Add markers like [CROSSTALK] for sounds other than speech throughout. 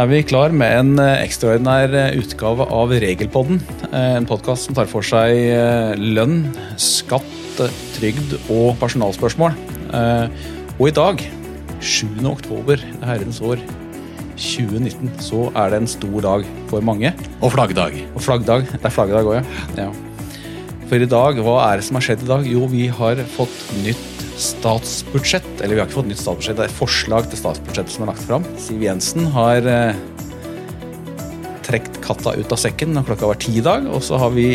er vi klar med en eh, ekstraordinær eh, utgave av Regelpodden. Eh, En podkast som tar for seg lønn, skatt, trygd og personalspørsmål. Og i dag, 7. oktober herrens år 2019, så er det en stor dag for mange. Og flaggdag. Og flaggdag. Det er flaggdag òg, ja. ja. For i dag, hva er det som har skjedd i dag? Jo, vi har fått nytt statsbudsjett. Eller vi har ikke fått nytt statsbudsjett, det er forslag til statsbudsjett som er lagt fram. Siv Jensen har eh, trukket katta ut av sekken når klokka var ti i dag. Og så har vi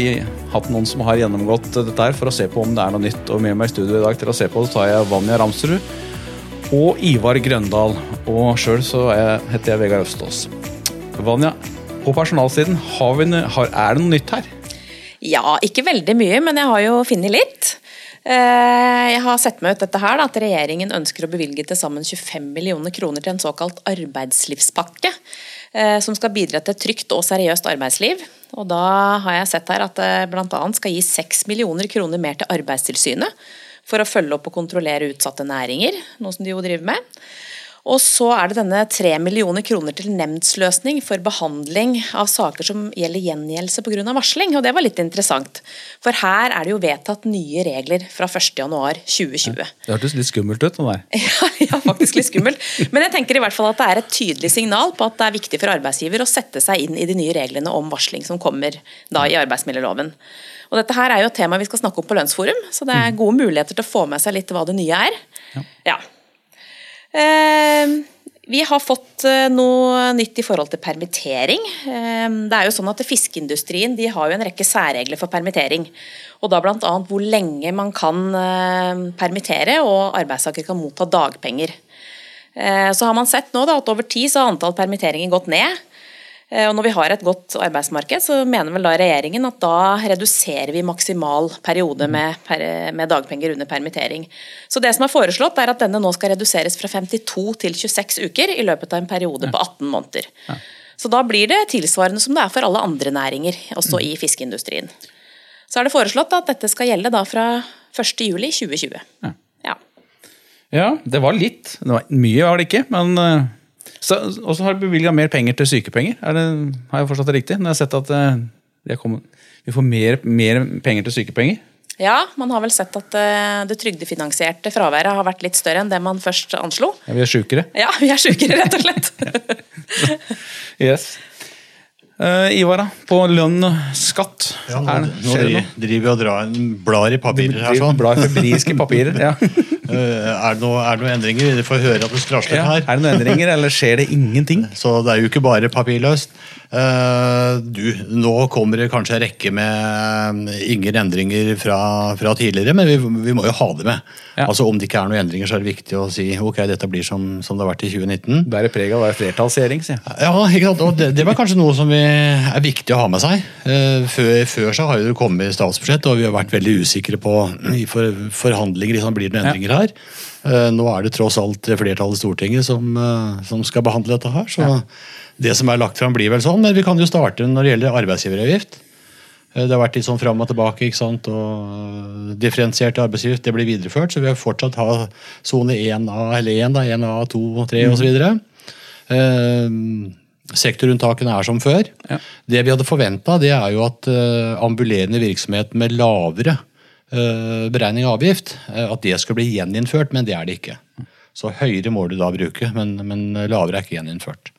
hatt noen som har gjennomgått dette her for å se på om det er noe nytt. Og med meg i studio i dag til å se på så tar jeg Vanja Ramsrud og Ivar Grøndal. Og sjøl så jeg, heter jeg Vegard Østås. Vanja, på personalsiden, har vi, har, er det noe nytt her? Ja, ikke veldig mye, men jeg har jo funnet litt. Eh, Jeg har sett meg ut dette her, at regjeringen ønsker å bevilge til sammen 25 millioner kroner til en såkalt arbeidslivspakke. eh, Som skal bidra til et trygt og seriøst arbeidsliv. Og da har jeg sett her at det bl.a. skal gi 6 millioner kroner mer til Arbeidstilsynet. For å følge opp og kontrollere utsatte næringer, noe som de jo driver med. Og så er det denne 3 millioner kroner til nemndsløsning for behandling av saker som gjelder gjengjeldelse pga. varsling, og det var litt interessant. For her er det jo vedtatt nye regler fra 1.1.2020. Det hørtes litt skummelt ut. for meg. [LAUGHS] Ja, ja, faktisk litt skummelt. Men jeg tenker i hvert fall at det er et tydelig signal på at det er viktig for arbeidsgiver å sette seg inn i de nye reglene om varsling som kommer da i arbeidsmiljøloven. Og dette her er jo et tema vi skal snakke om på Lønnsforum, så det er gode muligheter til å få med seg litt hva det nye er. Ja. Eh, vi har fått eh, noe nytt i forhold til permittering. Eh, Det er jo sånn at Fiskeindustrien de har jo en rekke særregler for permittering. Og da bl.a. hvor lenge man kan eh, permittere og arbeidstaker kan motta dagpenger. Så har man sett nå da, at over tid så har antall permitteringer gått ned. Eh, Og når vi har et godt arbeidsmarked, så mener vel da regjeringen at da reduserer vi maksimal periode med, per, med dagpenger under permittering. Så det som er foreslått er at denne nå skal reduseres fra 52 til 26 uker i løpet av en periode på 18 måneder. Så da blir det tilsvarende som det er for alle andre næringer, også i fiskeindustrien. Så er det foreslått at dette skal gjelde da fra 1. juli 2020. Ja. Ja, det var litt. Det var, mye var det ikke, men eh, Og så har de bevilga mer penger til sykepenger. Er det, har jeg forstått det riktig? Når jeg har sett at eh, de kommet, vi får mer, mer penger til sykepenger? Ja, man har vel sett at eh, det trygdefinansierte fraværet har vært litt større enn det man først anslo. Ja, vi er sjukere. Ja, vi er sjukere, rett og slett. [LAUGHS] Yes. Uh, Ivar, da? På lønn og skatt? Ja, nå, nå driver, vi og drar en blar i papirer her. sånn. Blar febrilske papirer. Ja. [LAUGHS] Eh, er, det noe, er det noen endringer? Vi får høre at det strasler Ja. her. Er det noen endringer, eller skjer det ingenting? [LAUGHS] Så det er jo ikke bare papirløst. Eh, du, nå kommer det kanskje en rekke med eh, ingen endringer fra, fra tidligere, men vi, vi må jo ha det med. Ja. Altså Om det ikke er noen endringer, så er det viktig å si ok, dette blir som, som det har vært i 2019. Bærer preg av å være flertallsregjering, sier jeg. Ja, ikke sant? og det, det var kanskje noe som vi er viktig å ha med seg. Eh, Før, før så har jo det kommet statsbudsjett, og vi har vært veldig usikre på i for, forhandlinger liksom, blir det noen endringer her. Eh, Nå er det tross alt flertallet i Stortinget som, eh, som skal behandle dette her. så Det som er lagt fram, blir vel sånn. Men vi kan jo starte når det gjelder arbeidsgiveravgift. Eh, Det har vært litt sånn fram og tilbake, ikke sant? og differensiert arbeidsgift det blir videreført. Så vi har fortsatt ha sone 1A, eller 1, da, 1A, 2, 3 osv. Eh, sektorunntakene er som før. Ja. Det vi hadde forventa, er jo at ambulerende virksomhet med lavere beregning av avgift, eh, at det skal bli gjeninnført, men det er det ikke. Så høyere må du da bruke, men, men lavere er ikke gjeninnført.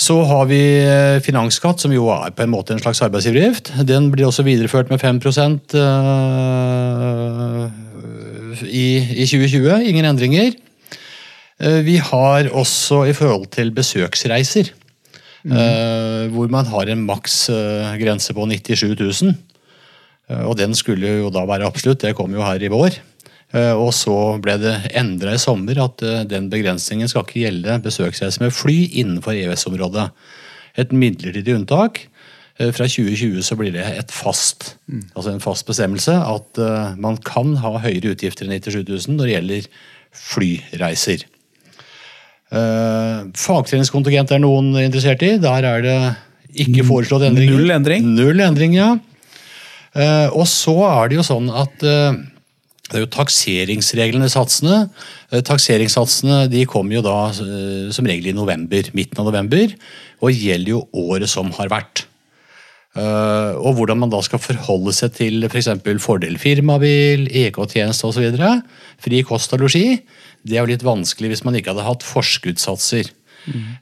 Så har vi eh, finansskatt, som jo er på en måte en slags arbeidsgiveravgift. Den blir også videreført med 5 eh, i, i 2020. Ingen endringer. Eh, Vi har også i forhold til besøksreiser, mm. hvor man har en maksgrense på 97 000. Eh, Og den skulle jo da være absolutt, det kom jo her i vår. Eh, Og så ble det endra i sommer at eh, den begrensningen skal ikke gjelde besøksreiser med fly innenfor EØS-området. Et midlertidig unntak. Fra 2020 så blir det et fast, altså en fast bestemmelse at man kan ha høyere utgifter enn 97 000 når det gjelder flyreiser. Fagtreningskontingent er noen interessert i. Der er det ikke foreslått endringer. Null endring? Null endring, ja. Eh, og så er det jo sånn at eh, Det er jo takseringsreglene, satsene. Eh, Takseringssatsene de kommer jo da som regel i november, midten av november, og gjelder jo året som har vært. Og hvordan man da skal forholde seg til f.eks. For fordel firmabil, EK-tjeneste osv. Fri kost og losji. Det er jo litt vanskelig hvis man ikke hadde hatt forskuddssatser.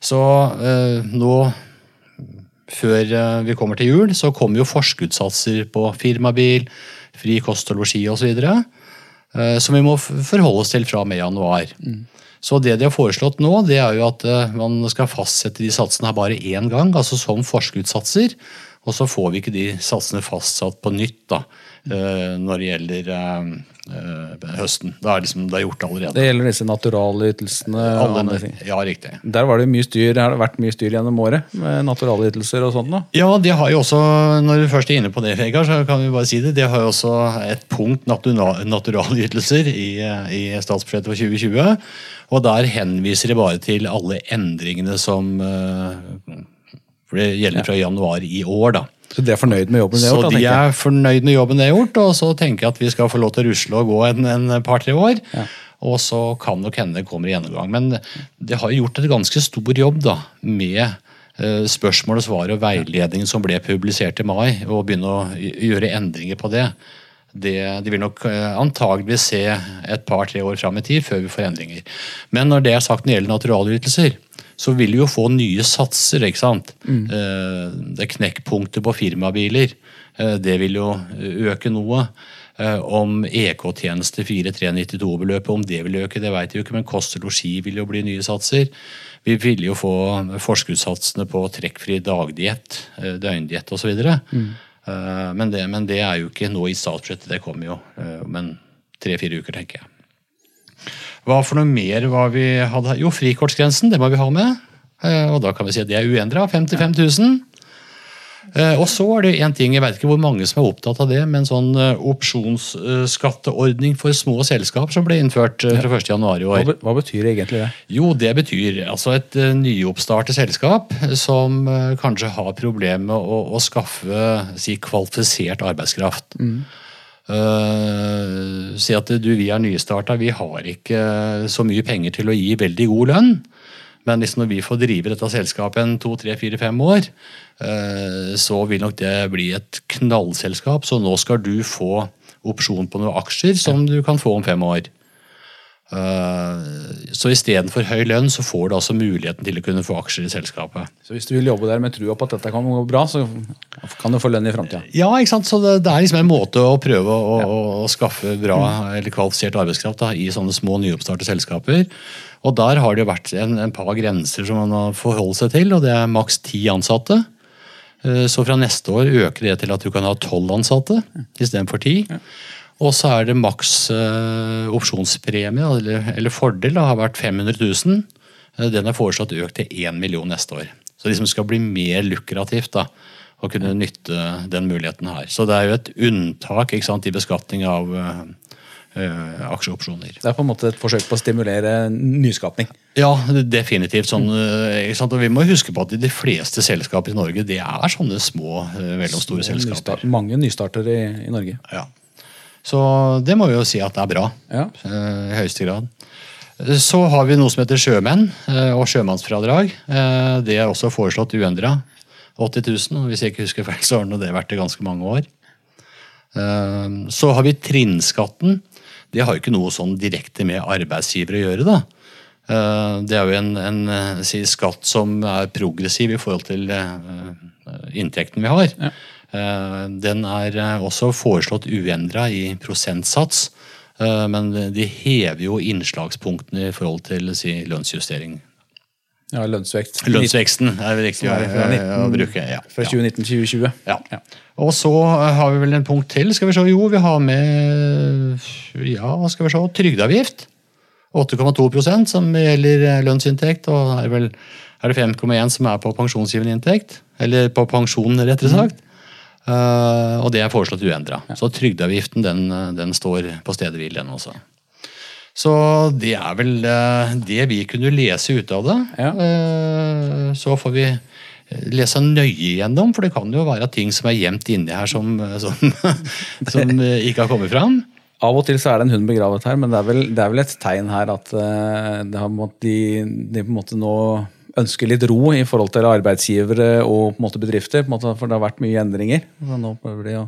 Så eh, nå før eh, vi kommer til jul, så kommer jo forskuddssatser på firmabil, fri kost og losji osv. eh, Som vi må forholde oss til fra og med januar. Så det de har foreslått nå, det er jo at eh, man skal fastsette de satsene her bare én gang, altså som forskuddssatser. Og så får vi ikke de satsene fastsatt på nytt da, eh, når det gjelder eh, eh, høsten. Det er liksom, det er gjort allerede. Det gjelder disse naturalytelsene Alle- ja, riktig. Der var det mye styr, har det vært mye styr gjennom året med naturalytelser og sånt. da. Ja, de har jo også, når du først er inne på det, Vegard, så kan vi bare si det. De har jo også et punkt natura- naturalytelser i, i statsbudsjettet for 2020. Og der henviser de bare til alle endringene som for det gjelder fra januar i år. da. Så de er fornøyd med jobben de har gjort? da, de er fornøyd med jobben de har gjort, og så tenker jeg at vi skal få lov til å rusle og gå en, en par-tre år. Og så kan nok hende det kommer i gjennomgang. Men det har jo gjort et ganske stor jobb da, med eh, spørsmål og svar og veiledningen som ble publisert i mai, og begynne å gjøre endringer på det. Det, de vil nok eh, antageligvis se et par-tre år fram i tid før vi får endringer. Men når det er sagt når det gjelder naturalytelser, så vil vi jo få nye satser. ikke sant? Mm. Det er knekkpunkter på firmabiler. Eh, Det vil jo øke noe. Eh, Om EK-tjeneste 4392-beløpet, om det vil øke, det vet vi jo ikke, men kost og losji vil jo bli nye satser. Vi vil jo få forskuddssatsene på trekkfri dagdiett, eh, døgndiett osv. Mm. Men, det, men det er jo ikke nå i statsbudsjettet, det kommer jo eh, om en tre-fire uker, tenker jeg. Hva for noe mer var vi hadde? Jo, frikortsgrensen, det må vi ha med. Eh, Og da kan vi si at det er uendra. 55 000. Eh, Og så er det en ting, jeg vet ikke hvor mange som er opptatt av det, men sånn eh, opsjonsskatteordning for små selskap som ble innført eh, fra 1. januar i år. hva betyr egentlig det? Jo, det betyr altså et nyoppstartet selskap som kanskje har problemer med å, å skaffe si, kvalifisert arbeidskraft. Eh, si at du, vi er nystarta, vi har ikke så mye penger til å gi veldig god lønn. Men liksom når vi får drive dette selskapet en to, tre, fire, fem år, uh, så vil nok det bli et knallselskap. Så nå skal du få opsjon på noen aksjer som du kan få om fem år. Eh, Så istedenfor høy lønn, så får du altså muligheten til å kunne få aksjer i selskapet. Så Hvis du vil jobbe der med trua på at dette kan gå bra, så kan du få lønn i framtida. Ja, ikke sant? så det, det er liksom en måte å prøve å, å, å skaffe bra eller kvalifisert arbeidskraft da, i sånne små nyoppstartede selskaper. Og der har det jo vært en, en par grenser som man har forholdt seg til, og det er maks ti ansatte. Eh, Så fra neste år øker det til at du kan ha tolv ansatte istedenfor ti. Og så er det maks uh, opsjonspremie, eller, eller fordel, da, har vært 500 000. Eh, Den er foreslått økt til 1 million neste år. Så det liksom skal bli mer lukrativt da, å kunne nytte den muligheten her. Så det er jo et unntak sant, i beskatning av uh, uh, aksjeopsjoner. Det er på en måte et forsøk på å stimulere nyskapning. Ja, definitivt. sånn? Og Vi må huske på at de fleste selskaper i Norge det er sånne små, mellomstore selskaper. Nystart, mange nystartere i, i Norge. Ja. Så det må vi jo si at det er bra. Ja. eh, I høyeste grad. Så har vi noe som heter sjømenn eh, og sjømannsfradrag. Eh, Det er også foreslått uendra. 80 000, og hvis jeg ikke husker feil, så har det vært i ganske mange år. Så har vi trinnskatten. Det har jo ikke noe sånn direkte med arbeidsgiver å gjøre. da. Det er jo en, en si, skatt som er progressiv i forhold til inntekten vi har. Eh, Den er eh, også foreslått uendra i prosentsats, eh, men de hever jo innslagspunktene i forhold til si, lønnsjustering. Ja, lønnsvekst. Lønnsveksten er det riktig å, fra å 19 bruke. Ja. Fra 2019 til 2020. Ja. Og så har vi vel en punkt til. Skal vi se, Jo, vi har med ja, skal vi se, trygdeavgift. 8,2% som gjelder eh, lønnsinntekt, og er, vel, er det 5,1 som er på pensjonsgivende inntekt. Eller på pensjon, rettere sagt. Eh, og det er foreslått uendra. Så trygdeavgiften den, den står på stedet hvil, den også. Så det er vel uh, det vi kunne lese ut av det. Ja. Uh, Så får vi lese nøye gjennom, for det kan jo være ting som er gjemt inni her som, som, [LAUGHS] som ikke har kommet fram. Av og til så er det en hund begravet her, men det er vel, det er vel et tegn her at det har, måttet, de, de på en måte nå ønsker litt ro i forhold til arbeidsgivere og på en måte bedrifter, på en måte, for det har vært mye endringer. Men nå prøver de å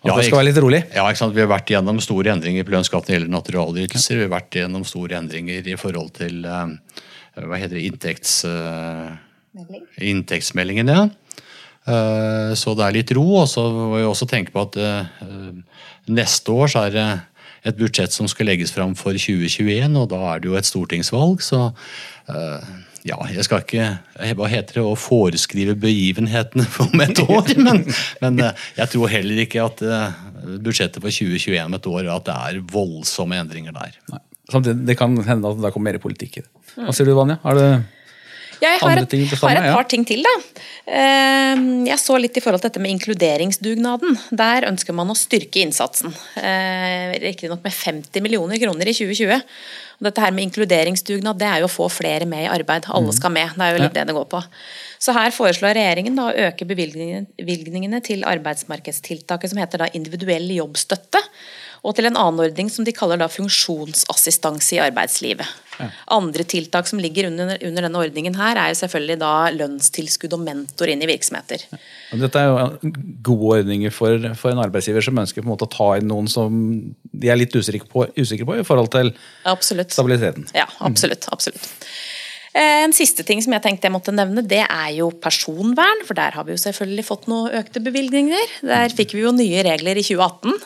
at Ja, det skal være litt rolig. Ja, ikke sant? Vi har vært gjennom store endringer på lønnsskatten når det gjelder naturalytelser. Vi har vært gjennom store endringer i forhold til eh, hva heter det, inntekts, eh, inntektsmeldingen. Ja. Eh, så det er litt ro. Og så må vi også tenke på at neste år så er det et budsjett som skal legges fram for 2021, og da er det jo et stortingsvalg. Så eh, ja, jeg skal ikke hva heter det, å foreskrive begivenhetene [LAUGHS] om et år. Men, men eh, jeg tror heller ikke at eh, budsjettet for 2021 om et år at det er voldsomme endringer der. Nei. Samtidig, det kan hende at det kommer mer politikk i det. Hva sier du, Vanja? Er det Jeg har et, til har et par ja. ting til, da. Eh, Jeg så litt i forhold til dette med inkluderingsdugnaden. Der ønsker man å styrke innsatsen. Eh, Riktignok med 50 millioner kroner i 2020. Dette her med inkluderingsdugnad, det er jo å få flere med i arbeid. Mm. Alle skal med. Det er jo litt det det går på. Så her foreslår regjeringen da å øke bevilgningene til arbeidsmarkedstiltaket som heter da individuell jobbstøtte. Og til en annen ordning som de kaller da funksjonsassistanse i arbeidslivet. Andre tiltak som ligger under, under denne ordningen her, er selvfølgelig da lønnstilskudd og mentor inn i virksomheter. Dette er jo gode ordninger for, for en arbeidsgiver som ønsker på en måte å ta inn noen som de er litt usikre på, usikre på i forhold til Absolutt. stabiliteten. Ja, absolutt. absolutt. Eh, En siste ting som jeg tenkte jeg måtte nevne, det er jo personvern. For der har vi jo selvfølgelig fått noen økte bevilgninger. Der fikk vi jo nye regler i 2018.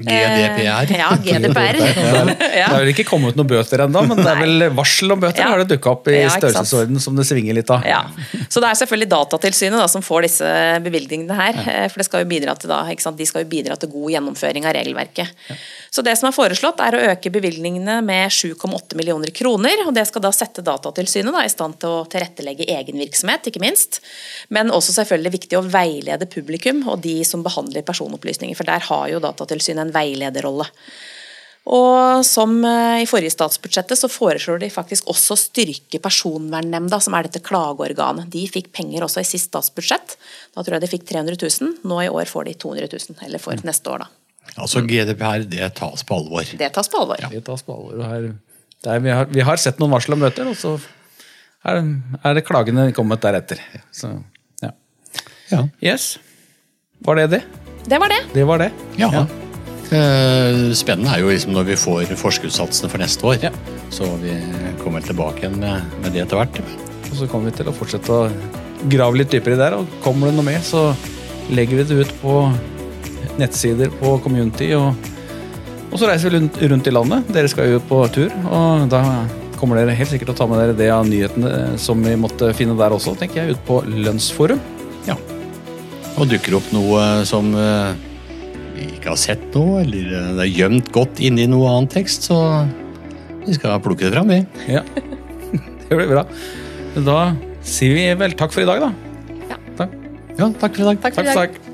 GDPR. Eh, Ja, GDPR. [LAUGHS] [LAUGHS] Det har vel ikke kommet noen bøter ennå, men det er vel varsel om bøter Ja. har det dukka opp i Ja, størrelsesorden som det svinger litt av. Ja. Så det er selvfølgelig Datatilsynet da, som får disse bevilgningene her. eh, For det skal jo bidra til da, ikke sant? de skal jo bidra til god gjennomføring av regelverket. Så det som er foreslått er å øke bevilgningene med 7,8 millioner kroner. og Det skal da sette Datatilsynet da, i stand til å tilrettelegge egen virksomhet, ikke minst. Men også selvfølgelig viktig å veilede publikum og de som behandler personopplysninger. For der har jo Datatilsynet en veilederrolle. Og som eh, i forrige statsbudsjettet så foreslår de faktisk også å styrke Personvernnemnda, som er dette klageorganet. De fikk penger også i sist statsbudsjett. Da tror jeg de fikk 300 000. Nå i år får de 200 000. Eller for neste år, da. Altså GDPR, det tas på alvor. Det tas på alvor. Det tas på alvor. og Her, det er, vi, har, vi har sett noen varsel om møter, og så er, er det klagene kommet deretter. Så, ja. Ja. Yes. Var det det? Det var det. Det var det. Ja. ja. Spennende er jo liksom når vi får forskuddssatsene for neste år. Ja. Så vi kommer tilbake igjen med, med det etter hvert. Og så kommer vi til å fortsette å grave litt dypere i det og kommer det noe med, så legger vi det ut på nettsider på Community, og, og så reiser vi rundt, rundt i landet. Dere skal jo på tur, og da kommer dere helt sikkert til å ta med dere det av nyhetene som vi måtte finne der også, tenker jeg, ut på Lønnsforum. Ja. Og dukker opp noe som eh, vi ikke har sett noe, eller eh, det er gjemt godt inni noe annen tekst, så vi skal plukke det fram, vi. Ja, [LAUGHS] det blir bra. Da sier vi vel takk for i dag, da. Ja. Takk. Ja, takk for i dag. Takk for i Takk, dag. takk.